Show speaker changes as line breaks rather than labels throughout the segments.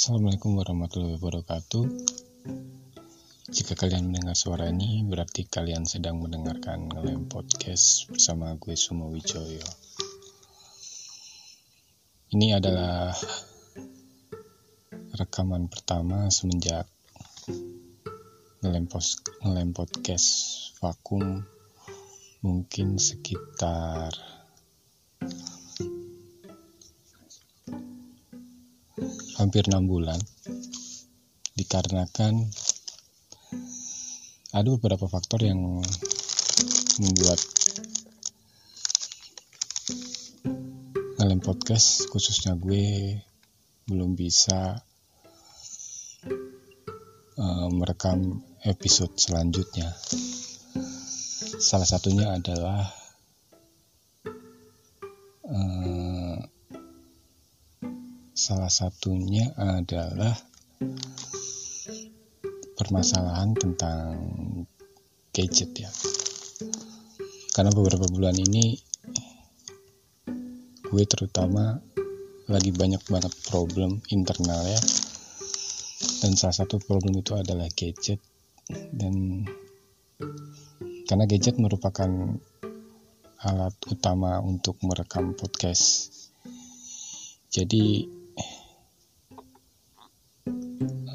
Assalamualaikum warahmatullahi wabarakatuh. Jika kalian mendengar suara ini, berarti kalian sedang mendengarkan ngelem podcast bersama gue Sumo Wijoyo. Ini adalah rekaman pertama semenjak ngelem, podcast vakum mungkin sekitar hampir enam bulan dikarenakan ada beberapa faktor yang membuat ngelem podcast khususnya gue belum bisa uh, merekam episode selanjutnya. Salah satunya adalah uh, Salah satunya adalah permasalahan tentang gadget ya. Karena beberapa bulan ini gue terutama lagi banyak banget problem internal ya. Dan salah satu problem itu adalah gadget dan karena gadget merupakan alat utama untuk merekam podcast. Jadi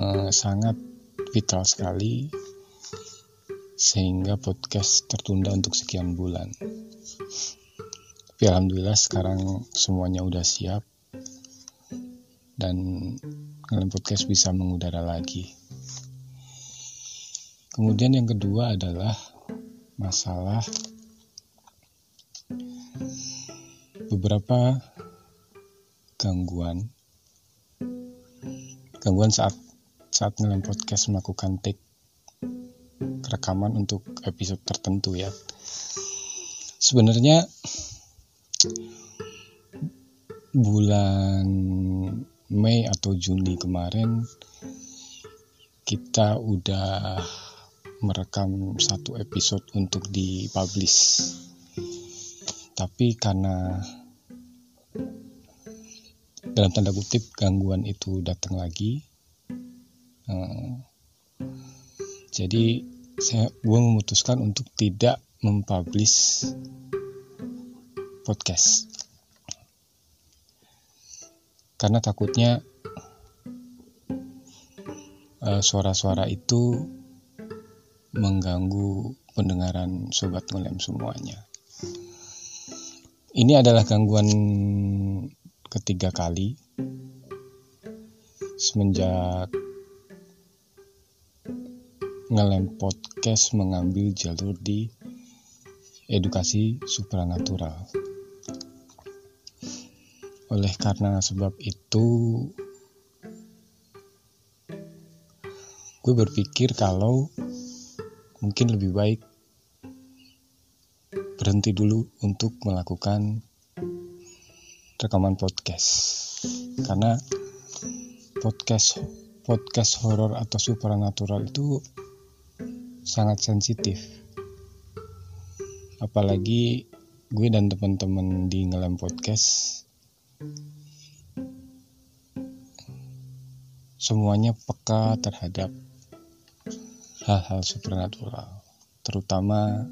Eh, sangat vital sekali sehingga podcast tertunda untuk sekian bulan. Tapi alhamdulillah sekarang semuanya udah siap dan kalian podcast bisa mengudara lagi. Kemudian yang kedua adalah masalah beberapa gangguan gangguan saat saat ngelem podcast melakukan take rekaman untuk episode tertentu ya. Sebenarnya bulan Mei atau Juni kemarin kita udah merekam satu episode untuk dipublish. Tapi karena dalam tanda kutip gangguan itu datang lagi Jadi saya gue memutuskan untuk tidak mempublish podcast karena takutnya eh, suara-suara itu mengganggu pendengaran sobat ngelem semuanya. Ini adalah gangguan ketiga kali semenjak ngelem podcast mengambil jalur di edukasi supranatural. Oleh karena sebab itu, gue berpikir kalau mungkin lebih baik berhenti dulu untuk melakukan rekaman podcast karena podcast podcast horor atau supernatural itu sangat sensitif. Apalagi gue dan teman-teman di ngelem podcast semuanya peka terhadap hal-hal supernatural terutama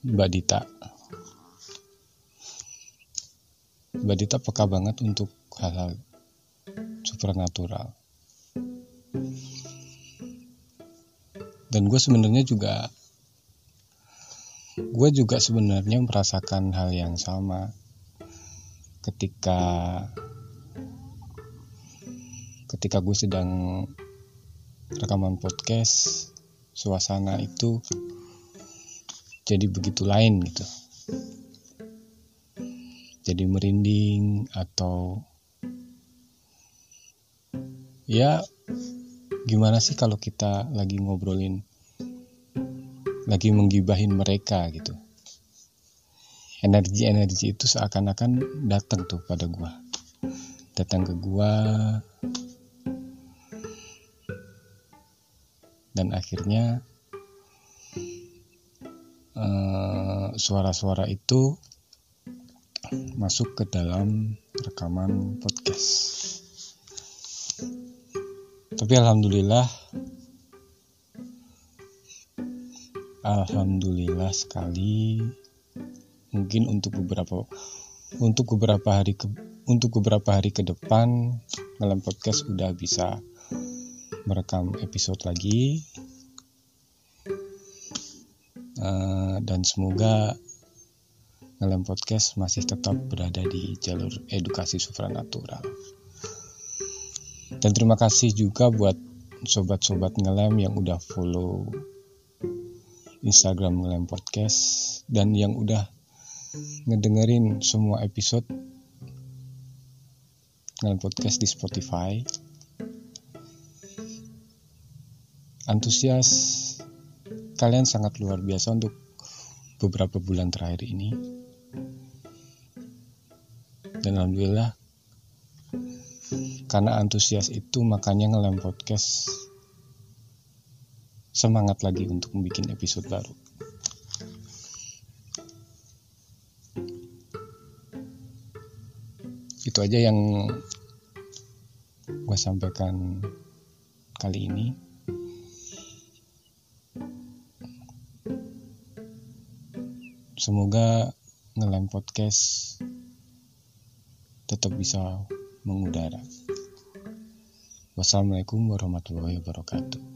Mbak Dita. Mbak Dita peka banget untuk hal-hal supernatural dan gue sebenarnya juga gue juga sebenarnya merasakan hal yang sama. Ketika ketika gue sedang rekaman podcast suasana itu jadi begitu lain gitu. Jadi merinding atau ya gimana sih kalau kita lagi ngobrolin lagi menggibahin mereka gitu? Energi-energi itu seakan-akan datang tuh pada gua. Datang ke gua. Dan akhirnya eh, suara-suara uh, itu masuk ke dalam rekaman podcast tapi alhamdulillah alhamdulillah sekali mungkin untuk beberapa untuk beberapa hari ke untuk beberapa hari ke depan dalam podcast udah bisa merekam episode lagi uh, dan semoga dalam podcast masih tetap berada di jalur edukasi supranatural. Dan terima kasih juga buat sobat-sobat ngelem yang udah follow Instagram ngelem podcast dan yang udah ngedengerin semua episode ngelem podcast di Spotify. Antusias kalian sangat luar biasa untuk beberapa bulan terakhir ini. Dan alhamdulillah karena antusias itu makanya ngelem podcast semangat lagi untuk membuat episode baru. Itu aja yang gue sampaikan kali ini. Semoga ngelem podcast tetap bisa mengudara. Wassalamualaikum warahmatullahi wabarakatuh.